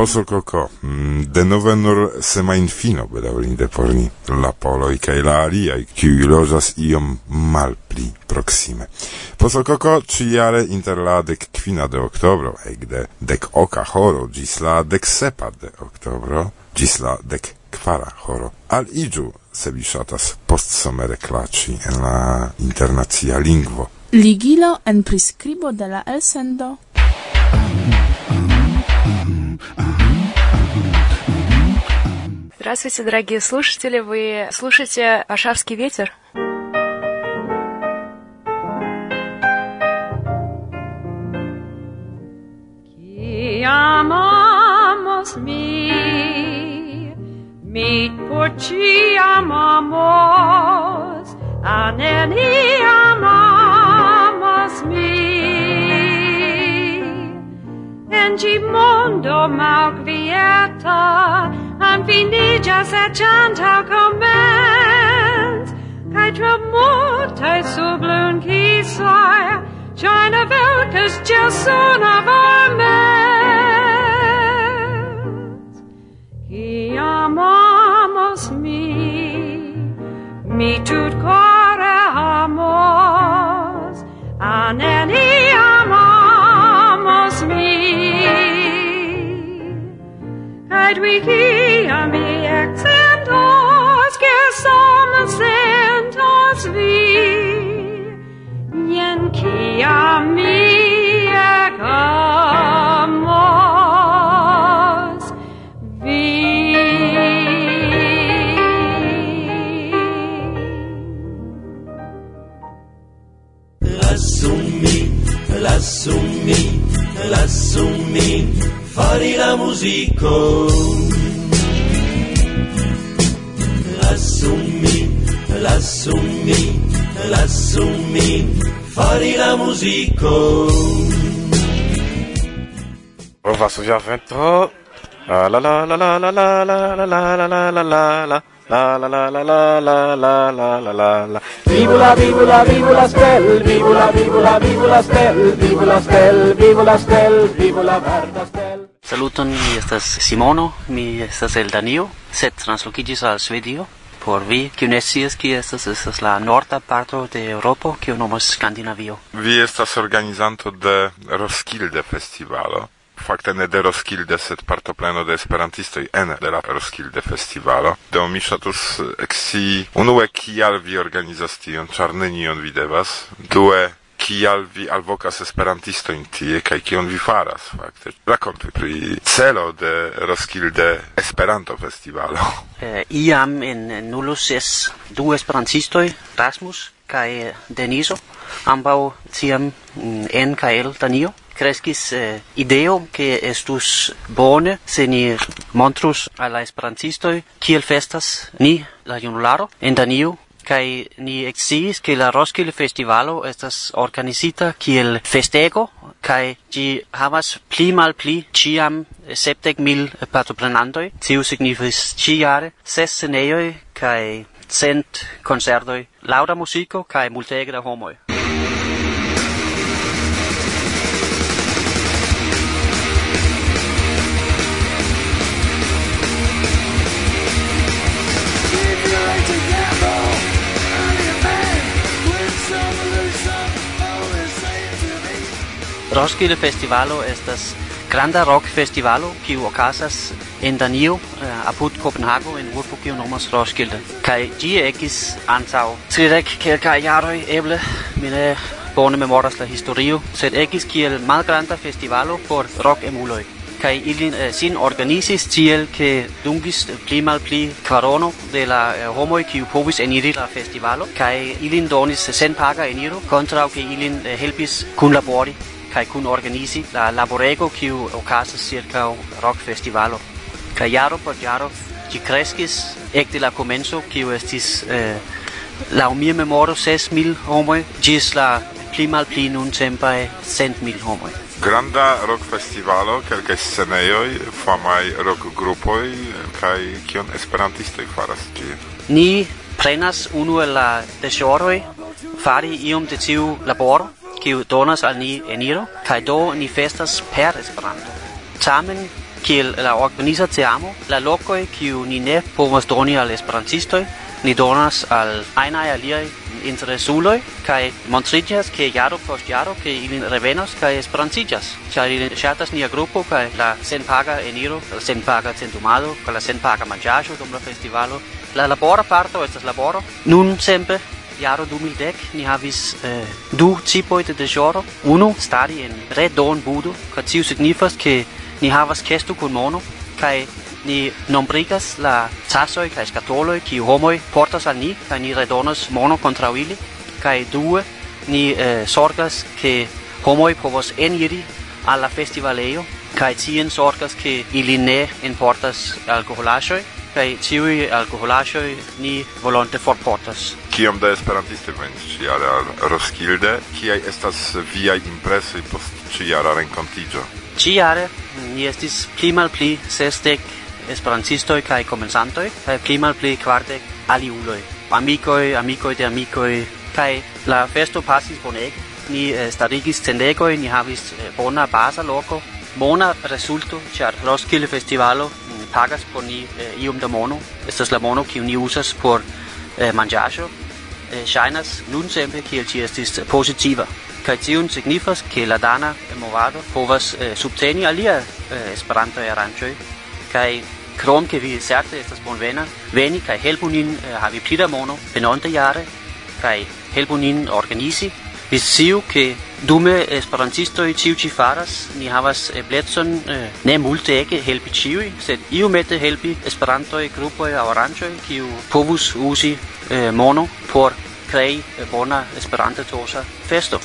Posso Coco, mm, denove nur sema infino bedaurinde por ni, la poloi cae la aliai, ciui lojas iom malpli proxime. Posso Coco, ciare inter la dec quina de octobro, ec de dec oca horo, gis la dec sepa de octobro, gis la dec quara horo. Al igiu se vi shatas post somere claci en la internazia lingvo. Ligilo en prescribo de la elsendo Здравствуйте, дорогие слушатели. Вы слушаете «Варшавский ветер». amamos mi, mit por ci amamos, aneni amamos mi. Regimondo Margvieta, and finigas et chantau commends, cae tremote sublun quisai, China velcus gelsun of amens. Qui amamos mi, mi tut core amos, anem seit wie hier mir accentos gesommen sind als wie nien kia mir gamos wie Lassumi, lassumi, lassumi fari la musico Lasu min, lasu min, lasu min fari la muziko su uja vento La la la la la la la la la la la la la la La la la la la la la la la la la Vibula vibula vibula stel vibula vivo vibula stel vibula stel vibula stel la verda stel Saluton, mi estas Simono, mi estas el Danio, sed translocigis al Svedio. Por vi, kiu ne scias kie estas, estas la norda parto de Eŭropo, kiu nomas Skandinavio. Vi estas organizanto de Roskilde festivalo. Fakte ne de Roskilde, sed partopleno de esperantistoj ene de la Roskilde festivalo. Do mi ŝatus ekscii unue kial vi organizas tion, ĉar nenion vi devas. Due kial vi alvokas esperantisto in tie kaj kion vi faras fakte? Rakontu pri celo de Roskilde Esperanto festivalo. Eh, iam en nulo ses du esperantistoj Rasmus kaj eh, Deniso. Ambaŭ tiam mm, en kaj el Danio. Crescis eh, ideo che estus bone se ni montrus alla esperantistoi kiel festas ni la junularo en Danio kai ni exis ke la Roskilde Festivalo estas organizita kiel festego kai gi havas pli mal pli ciam septec mil partoprenantoi tiu signifis ciare ses sceneioi kai cent concertoi lauda musico kai multege da homoi Roskilde Festivalo estas granda rock festivalo kiu okazas en Danio eh, apud Kopenhago en urbo kiu nomas Roskilde. Kaj ĝi ekis antaŭ tridek kelkaj jaroj eble mi ne bone memoras la historio sed ekis kiel malgranda festivalo por rock emuloj kaj ilin eh, sin organizis tiel ke dungis pli malpli kvarono de la eh, homoj kiu povis eniri la festivalo kaj ilin donis senpaga eniro kontraŭ ke ilin eh, helpis kunlabori kai kun organizi la laborego kiu okazas circa rock festivalo kai jaro por jaro ci kreskis ekde la komenco kiu estis eh, la mia memoro 6000 mil homoj gis la pli malpli nuntempaj cent mil homoj granda rock festivalo, kelkaj scenejoj, famaj rock grupoj kaj kion esperantistoj faras tie. Ni prenas unu el la deĵoroj fari iom de tiu laboro kiu donas al ni eniro, kaj do ni festas per Esperanto. Tamen, kiel la organiza teamo, la loco kiu ni ne povas doni al esperantistoj, ni donas al aina aliaj interesuloj kaj montriĝas ke jaro post jaro ke ili revenos kaj esperantiĝas ĉar ili ŝatas nia gruppo kaj la senpaga eniro, la senpaga centumado, kaj la senpaga manĝaĵo dum la festivalo, la labora parto estas laboro, nun sempre jaro 2010 ni havis eh, du tipoj de dejoro. Unu stari en redon budo, kaj tio signifas ke ni havas kesto kun mono kaj ni nombrigas la tasoj kaj skatoloj kiu homoj portas al ni kaj ni redonas mono kontraŭ ili kaj due ni eh, sorgas ke homoj povos eniri al la festivalejo kaj tien sorgas ke ili ne importas alkoholaĵoj kaj ĉiuj alkoholaĵoj ni volonte forportas. Kiom da esperantistoj venis ĉiare al Roskilde? Kiaj estas viaj impresoj post ĉijara renkontiĝo? Ĉijare ni estis pli malpli sesdek esperantistoj kaj komencantoj kaj pli malpli kvardek aliuloj. Amikoj, amikoj de amikoj kaj la festo pasis bonege. Ni eh, starigis tendegoj, ni havis eh, bona baza loko, mona rezulto ĉar Roskilde festivalo pagas por ni eh, iom da mono. Estas la mono kiu ni uzas por eh, manĝaĵo Eh, ŝajnas nuntempe kiel ĝi estis pozitiva. Kaj tiun signifas, ke la dana movado povas eh, subteni alia eh, esperanto aranĝoj kaj krom ke vi certe estas bonvena veni kaj helpu nin eh, havi pli da mono venonte jare kaj helpu nin organizi Vi siu che dume esperantistoj ĉiu ci faras, ni havas eblecon eh, ne multege helpi ciui sed mette helpi esperantoj, grupoj e aranĝoj, kiu povus usi eh, mono por krei eh, bona esperanto tosa festo.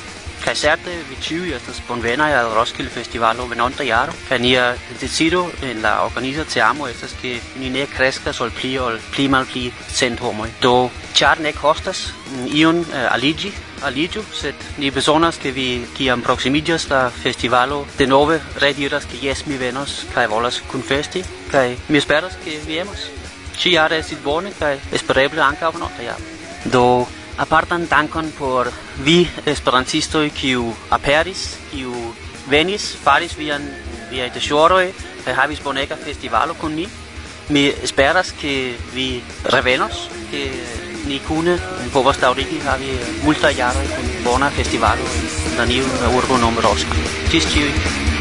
Kaj certe vi ĉiuj estas bonvenaj al Roskilde Festivalo venonta jaro, kaj nia decido en la organiza teamo estas ke ni ne kreska sol pli ol pli malpli cent homoj. Do char ne kostas mm, ion uh, aligi aligiu, sed ni besonas ke vi kiam proximigas la festivalo de nove rediras ke yes mi venos kai volas kun festi kai mi esperas ke vi emas. Ci jare esit bone kai espereble ankaŭ nokta jaro. Do apartan dankon por vi esperantistoj kiu aperis, kiu venis, faris vian viaj deĵoroj kaj havis bonega festivalo kun ni. Mi esperas ke vi revenos, ke ni kune po povas daŭrigi havi multa jaro kun bona festivalo en la urbo nome Roskilde. Ĝis ĉiuj!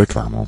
Reklamą.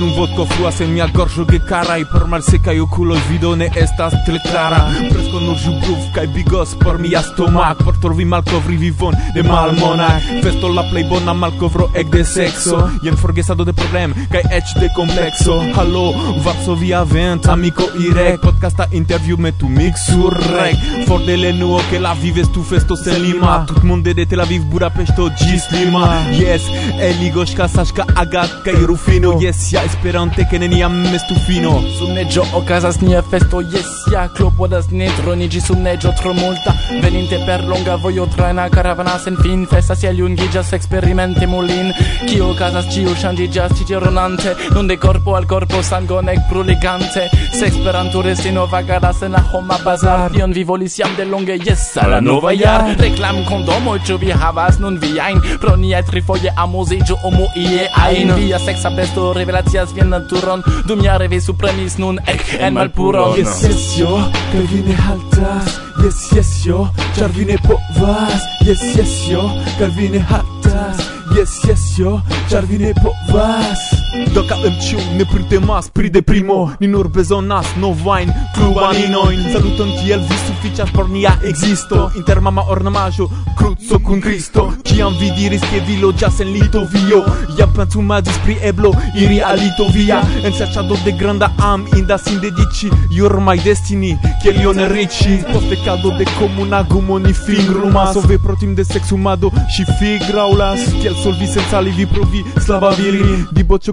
Nun vodko fluas en mia gorĝo gekaraj Por malsekaj okuloj vido ne estas tre klara Preskaŭ nur ĵubruf kaj bigos por mia stomak Por trovi malkovri vivon de malmonaj Festo la plej bona malkovro ekde sekso Jen forgesado de problem kaj eĉ de komplekso Halo, Varsovia vent, amiko irek Podcasta interview me tu mix sur rek For de lenuo ke la vives tu festo sen lima. Tutmonde de Tel Aviv, Budapeŝto ĝis Lima. Yes, eligos kasashka agat kaj rufino Yes, ja esperante ne neniam mestu fino. Subneĝo okazas nia festo yesia Clopodas klopodas ne troniĝi neggio tro multa. Veninte per longa voglio traina caravana sen fin. Festas tiel jungiĝas experimente mulin. Chi okazas ĉiu ŝanĝiĝas ĉi tie ronante Non de corpo al corpo sango nec pruligante se esperanturistino vagadas en la homa bazar. Tion vi volis jam de longe yes a la nova ya Reclam condomo ciu vi havas nun viajn pro niaj trifoje amuziĝu omu ie ein via sexa besto revelacio scias vian naturon Dum ja revis supremis nun ec en malpuron. Yes, yes, yo, kaj vi ne haltas. Yes, yes, yo, char vi ne povas. Yes, yes, yo, kaj vi ne haltas. Yes, yes, yo, char vi ne povas. Dacă îmi ciu nepritemas, pride primo. Ni nur bezonas novain clubaninoin Saluton kiel vi suficias por nia existo. Inter mama ornamajo, cruzo cun Cristo Ciam vi diris che vi loĝas en Litovio Jam plantumadis pri eblo iri a Litovia. En serciado de granda am inda sin dediĉi Jormaj destini, kiel ion riĉi. Post dekado de comuna gumo ni fingrumas Sove pro tim de sexumado, si figraulas Kiel solvi senza livi vi provi slava viri. Diboĉo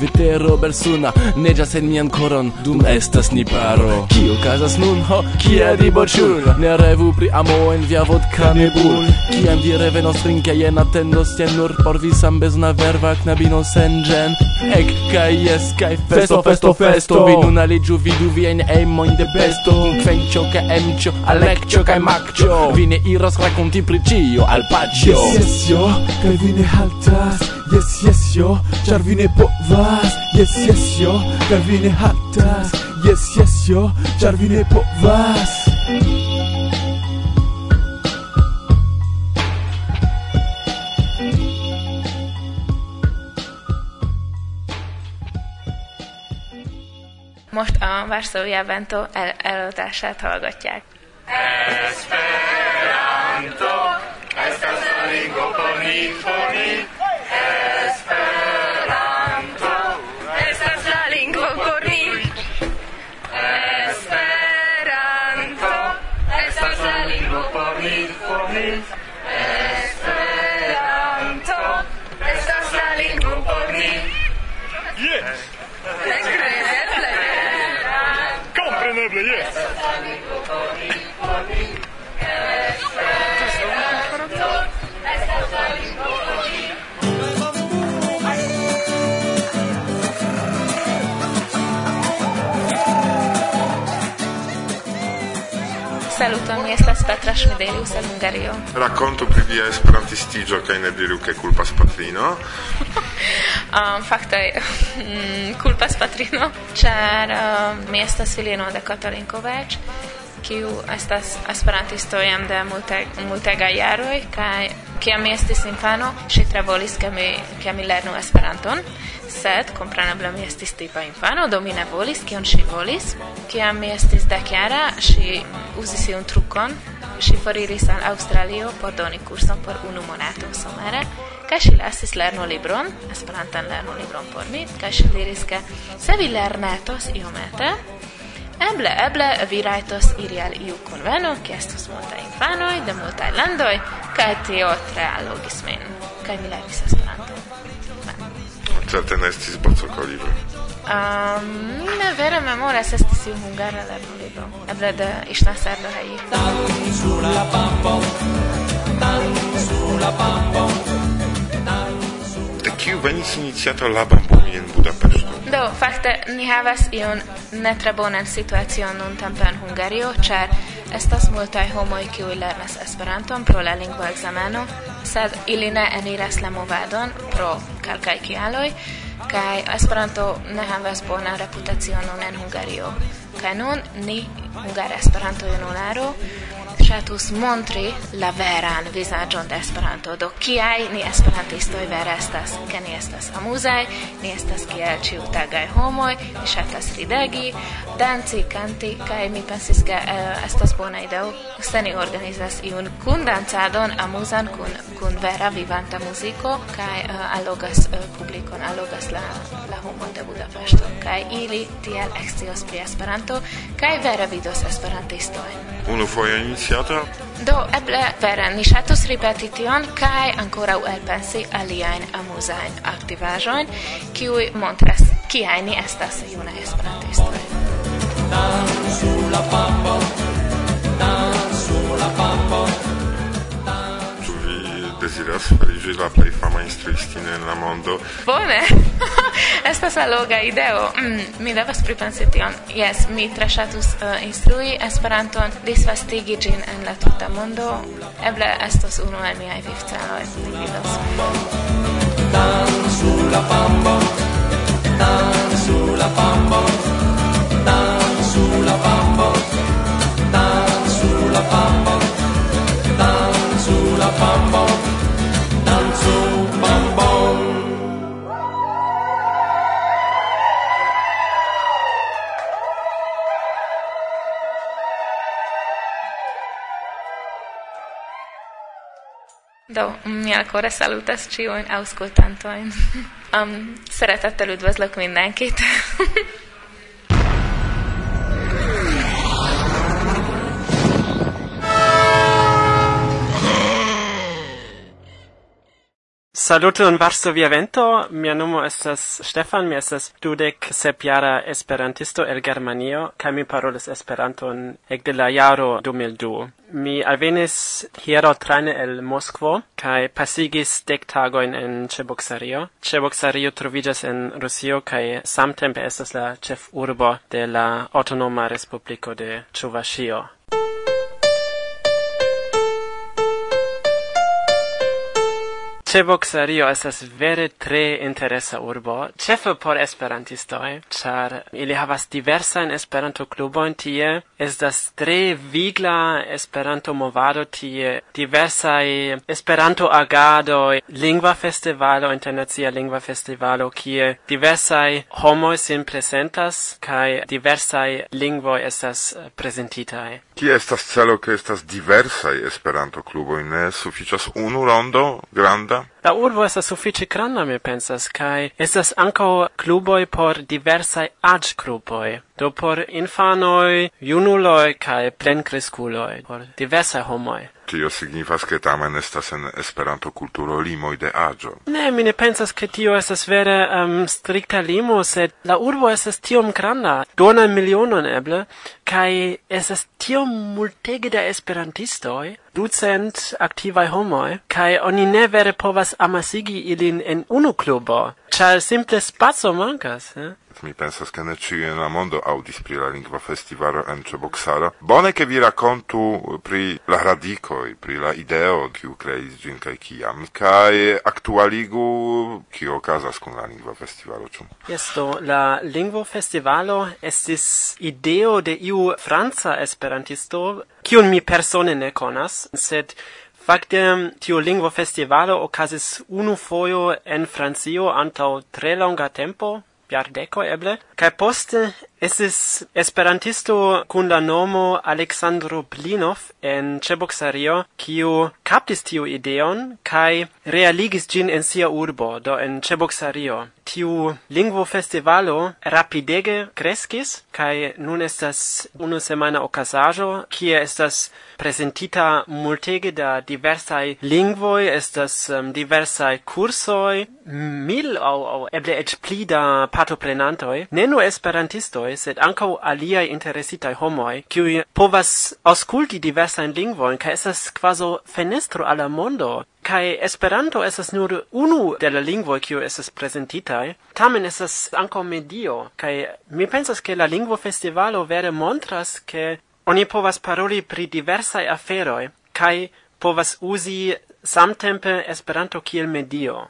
Vitero belsuna neĝas en mian koron Dum estas ni paro. Kio kazas nun? Ho, kia diboĉul Ne revu pri amo en via vodka nebul. Kiam vi revenos trinke jen atendos Jen nur por vi sambezona verva knabino sen ĝen Ek kaj jes kaj festo festo festo. Vi nun aliĝu vidu viajn emojn de besto Kvenĉo kaj emĉo Alekĉo kaj makĉo Vi ne iros rakonti pri ĉio al paĉjo Yes, yes, yo, kaj vi ne haltas Yes, yes, yo. Czerwiny po was. Yes, yes, yo. Czerwiny hatas Yes, yes, yo. Czerwiny po was. Most a Varsói Avento el- előadását hallgatják. Esperanto, ez a lingvo bonifoni, Esperanto estas la lingvo por mi. Esperanto estas la lingvo por mi, por mi. Esperanto estas la lingvo por mi. Nekredeble. Kompreneble, yes. Saluton, mi estas Petra Schmidelius el Hungario. Racconto pri via esperantistigio kaj ne diru ke kulpas patrino. um, ah, fakte mm, culpas patrino, ĉar um, eh, mi estas filino de Katalin Kovacs, kiu estas esperantisto jam de multe multega jaroj kaj kiam mi estis infano ŝi tre volis ke mi ke mi lernu Esperanton sed kompreneble mi estis tipa infano do mi ne volis kion ŝi volis kiam mi estis dekjara ŝi uzis iun trukon, ŝi foriris al Aŭstralio por doni curson por unu monato somere, kaj ŝi lasis lernolibron, esperantan lernolibron por mi, kaj ŝi diris ke se vi lernetos iomete, Eble, eble, vi rajtos iri al iu konveno, ki estos multaj infanoj de multaj landoj, kaj tio tre allogis min, kaj mi lernis Esperanton. Certe ne estis. Um, ne vere memoras estis tiu hungara lernolibro, eble de Isna Serdahelyi. De kiu venis iniciato la bambumi en Budapeŝto? Do, fakte ni havas iun ne tre bonan situacion nuntempe en Hungario, ĉar estas multaj homoj kiuj lernas Esperanton pro la lingvo ekzameno, sed ili ne eniras la movadon pro kelkaj kialoj kaj Esperanto ne havas bonan reputacion en Hungario. Kaj nun ni, Hungara Esperanto-junularo, ŝatus montri la veran vizaĝon de Esperanto. Do kiaj ni esperantistoj vere estas, ke ni estas amuzaj, ni estas kiel ĉiutagaj homoj, ni ŝatas ridegi, danci, kanti, kaj mi pensis, ke uh, estas bona ideo se ni organizas iun kundancadon amuzan kun, kun vera vivanta muziko kaj eh, uh, allogas uh, eh, publikon allogas la, la homon de Budapeŝto kaj ili tiel ekscios pri Esperanto kaj vere vidos esperantistojn. Unufoje iniciata? Do eble vere ni ŝatus ripeti tion kaj ankoraŭ elpensi aliajn amuzajn aktivaĵojn kiuj montras kiaj ni estas junaj esperantistoj. Sur la pampa desiras fariĝi la plej fama instruistino en la mondo. Bone! Estas alloga ideo. Mm, mi devas pripensi tion. Jes, mi tre ŝatus uh, instrui Esperanton, disvastigi ĝin en la tuta mondo. Eble estos unu el miaj vivceloj. Mi vidos. Dansu la pambo, dansu la pambo, dansu la pambo, dansu la pambo, dansu la pambo. Do, mi alkore salutas ciuin auskultantoin. um, szeretettel üdvözlök mindenkit. Saluton Varsovia Vento, mia nomo estas Stefan, mi estas dudek sepiara esperantisto el Germanio, kaj mi parolas Esperanton ekde la jaro 2002. Mi alvenis hiero trane el Moskvo kaj pasigis dek tagojn en Ĉeboksario. Ĉeboksario troviĝas en Rusio kaj samtempe estas la ĉefurbo de la aŭtonoma respubliko de Ĉuvaŝio. Ĉevoksareo estas vere tre interesa urbo, ĉefe por esperantistoj, ĉar ili havas diversajn Esperanto-klubojn tie, estas tre vigla Esperanto-movado tie, diversaj Esperanto-agadoj, lingva festivalo, internacia lingva festivalo, kie diversaj homoj sin presentas kaj diversaj lingvoj estas prezentitaj. Kie estas celo ke estas diversaj Esperanto-kluboj, ne sufiĉas unu rondo granda? La urbo estas sufiĉe granda, mi pensas, kaj estas ankaŭ kluboj por diversaj aĝgrupoj, do por infanoj, junuloj kaj plenkreskuloj, por diversaj homoj. Tio signifas che tamen estas en Esperanto kulturo limoj de aĝo. Ne, mi ne pensas ke tio estas vere um, strikta limo, sed la urbo estas tiom granda, duonan milionon eble, kaj estas tiom multege da esperantistoj, ducent aktivaj homoj, kaj oni ne vere povas amasigi ilin en unu klubo, ĉar simple spaco mankas. Eh? mi pensas che ne ciu en la mondo audis pri la lingva festivalo en Ĉeboksara. Bone ke vi rakontu pri la radikoj, pri la ideo, kiu kreis ĝin kaj kiam, kaj aktualigu kio okazas kun la lingva festivalo ĉu. Yes, do la lingvo festivalo estis ideo de iu franca esperantisto, kiun mi persone ne konas, sed Fakte, tio lingvo festivalo okazis unu fojo en Francio antau tre longa tempo, jardeko eble, kaj poste Estis esperantisto kun la nomo Aleksandro Plinov en Ĉeboksario, kiu kaptis tiu ideon kaj realigis ĝin en sia urbo, do en Ĉeboksario. Tiu lingvo festivalo rapidege kreskis kaj nun estas unu semana okazaĵo, kie estas presentita multege da diversaj lingvoj, estas um, diversaj kursoj, mil aŭ, aŭ eble eĉ pli da partoprenantoj, ne nur esperantistoj, sed ankaŭ aliaj interesitaj homoj, kiuj povas aŭskulti diversajn lingvojn kaj estas kvazo fenestro al la mondo. Kai Esperanto estas nur unu de la lingvoj kiu estas prezentitaj, tamen estas ankaŭ medio, kaj mi pensas ke la lingvo festivalo vere montras ke oni povas paroli pri diversaj aferoj kaj povas uzi samtempe Esperanto kiel medio.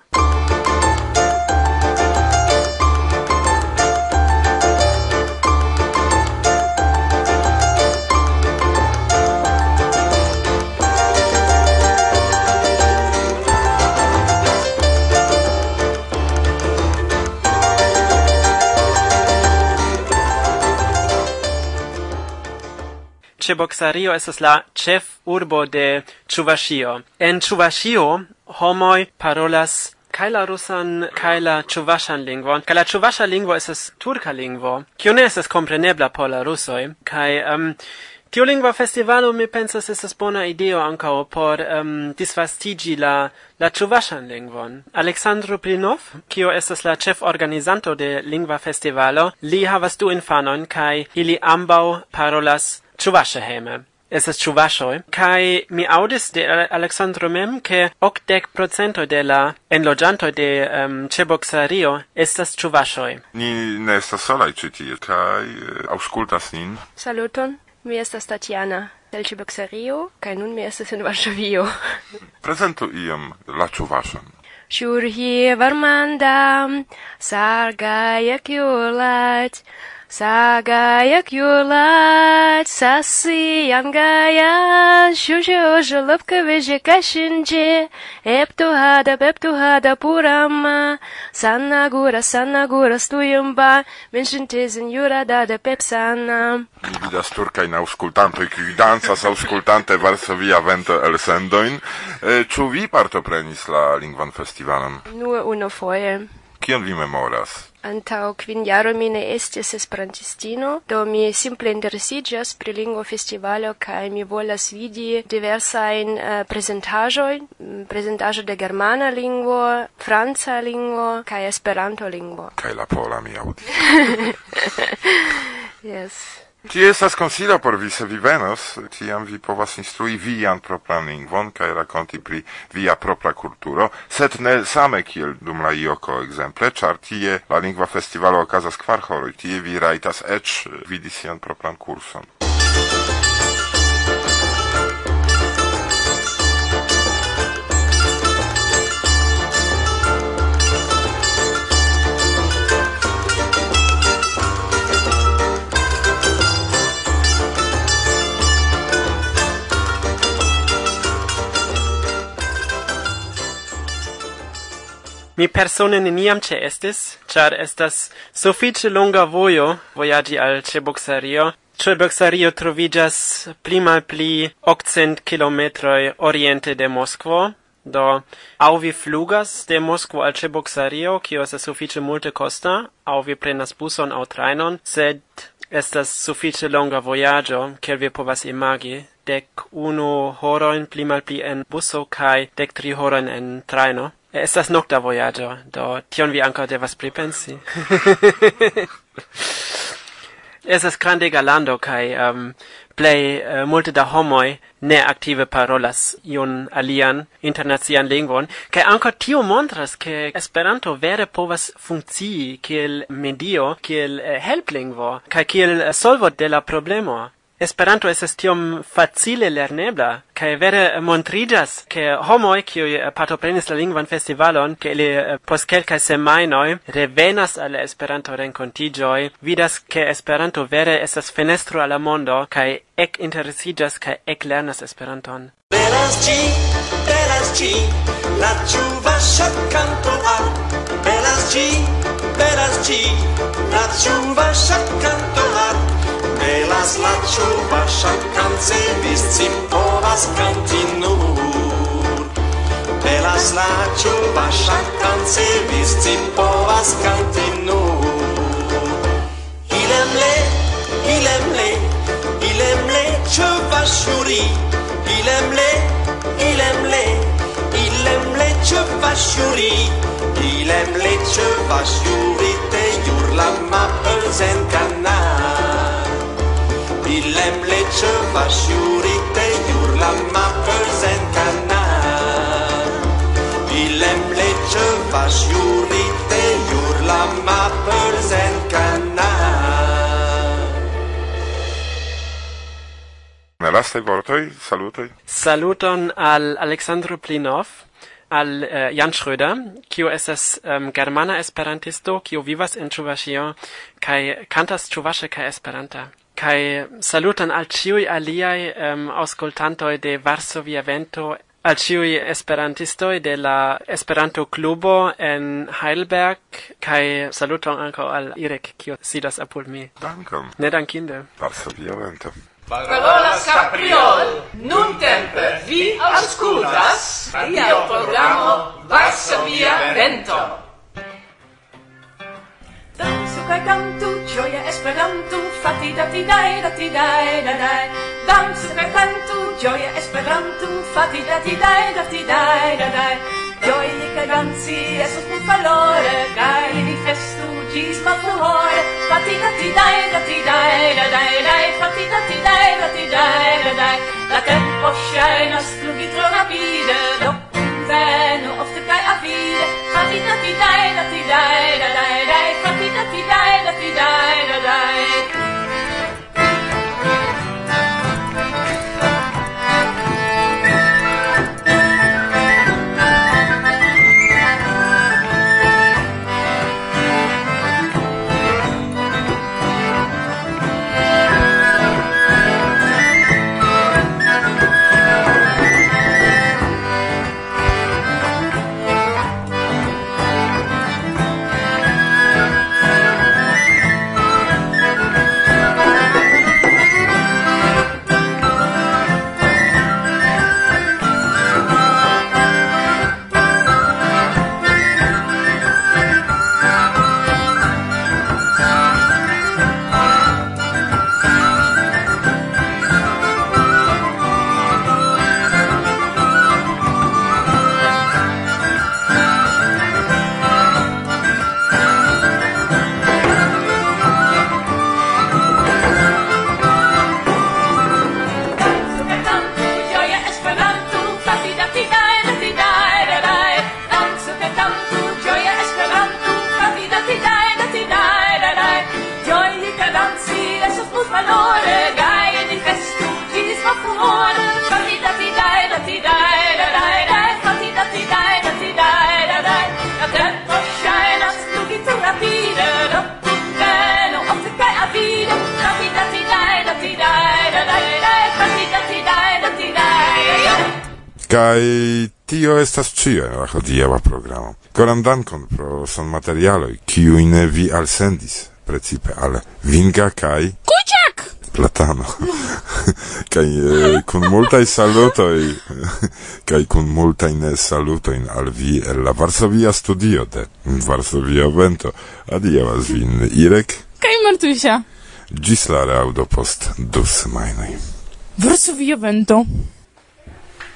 Ĉeboksario estas la ĉef urbo de Ĉuvaŝio. En Ĉuvaŝio homoj parolas kaj la rusan kaj la ĉuvaŝan lingvon. Kaj la ĉuvaŝa lingvo estas turka lingvo, kiu ne estas komprenebla por la rusoj kaj um, Tiu lingva festivalo mi pensas estas bona ideo ankaŭ por um, disvastigi la la ĉuvaŝan lingvon. Aleksandro Plinov, kiu estas la ĉeforganizanto de lingva festivalo, li havas du infanojn kaj ili ambaŭ parolas Ĉuvaŝa hejme. Estas ĉuvaŝoj Kai mi audis de Alexandro mem ke okdek procentoj de la enloĝantoj de um, Ĉeboksario estas ĉuvaŝoj. Ni ne estas solaj ĉi tie kaj eh, aŭskultas nin. Saluton, mi estas Tatiana el Ĉeboksario kaj nun mi estas en Varsovio. Prezentu iom la ĉuvaŝon. Shurhi varmanda sargaya kiulat Sagayak yulat sasi yangaya shujo jalapka veje kashinje. Eptuhada peptuhada purama sanagura sanagura stuyumba. Menshintezin yurada de pepsana. Mi vidas turkajn aŭskultantoj kiuj dancas aŭskultante Varsovia vento elsendojn ĉu eh, vi partoprenis la lingvan festivalon? Nur unufoje kion vi memoras? Antau quin jaro mi ne estis esperantistino, do mi simple interesiĝas pri lingvo festivalo kai mi volas vidi diversain uh, eh, prezentaĵojn, mm, prezentaĵo de germana lingvo, franca lingvo kai Esperanto lingvo. Kai la pola mi aŭdis. yes. Ti estas consilo por vi se vi venos, tiam vi povas instrui vian propran lingvon kaj rakonti pri via propra kulturo, sed ne same kiel dum la Ioko ekzemple, ĉar tie la lingva festivalo okazas kvar horoj, tie vi rajtas eĉ vidi sian propran kurson. Mi persone neniam ce estis, char estas suffice longa vojo voyagi al ce boxario. Trovigas pli mal pli 800 kilometroj oriente de Moskvo, do au vi flugas de Moskvo al Ceboxario, kio estas suffice multe costa, au vi prenas buson au trainon, sed estas suffice longa voyaggio, kiel vi povas imagi, dec unu horoin pli malpli en buso kai dec tri horoin en traino. Estas nocta vojaĝo, do tion vi anca devas pripensi. Estas grande galando, kai um, plei uh, multe da homoi ne aktive parolas iun alian internacian lingvon kai anca tio montras ke Esperanto vere povas funkcii kiel medio, kiel uh, helplingvo kai kiel uh, solvo de la problemo. Esperanto estas tiom facile lernebla, kaj vere montriĝas ke homoj kiuj eh, partoprenis la lingvan festivalon, ke ili eh, post kelkaj semajnoj revenas al Esperanto renkontiĝoj, vidas ke Esperanto vere estas fenestro al la mondo kaj ek interesiĝas kaj ek lernas Esperanton. Belas ĝi, belas ĝi, la ĉuvaŝa kanto al. Belas ĝi, belas ĝi, la ĉuvaŝa kanto al belas la ĉuvaŝan kancelis, cin povas canti nur. belas la ĉuvaŝan kancelis, cin povas canti nur. Ilem le, ilem le, ilemle, ilemle, ilemle ĉuvaŝuri, ilemle ĉuvaŝuri, te jur ma mapelzen kanal. Villemlece vașiurite iur la macăzen canar va vașiurite iur la macăzen canar Ne lastai vortoi, salutoi? Saluton al Alexandro Plinov, al uh, Jan Schröder, kio estas um, germana esperantisto, kio vivas en Chuvashio, kai kantas Chuvashe kai Esperanta kai salutan al ciui aliai um, auscultantoi de Varsovia Vento, al ciui esperantistoi de la Esperanto Clubo en Heidelberg, kai saluton anco al Irek, kio sidas apul mi. Dankon. Ne dankinde. Varsovia Vento. Parola Capriol, nun tempe vi auscultas, via programo Varsovia Vento kaj kantu, gioia Esperanto, fati dati dai dati dai da dai. Dancu kaj kantu, gioia Esperanto, fati dati dai dati dai da dai. Ĝoji kaj danci estas valore, kaj ni festu ĝis malfruore. Fati dati dai dati dai da dai dai, fati dati dai dati dai da dai. La tempo ŝajnas flugi tro rapide, do venu ofte kaj avide. Fati dati dai dati dai da dai dai, fati Kai tio estas cio en la hodiaŭa programo. Koran dankon pro son materialoj, kiujn vi alsendis, precipe al Vinga kai Kuĉak! Platano. kai eh, kun multaj salutoj, kai kun multaj ne salutoj al vi el la Varsovia studio de Varsovia Vento. Adiaŭas vin Irek. kai Martusia. Ĝis la post dus semajnoj. Varsovia Vento.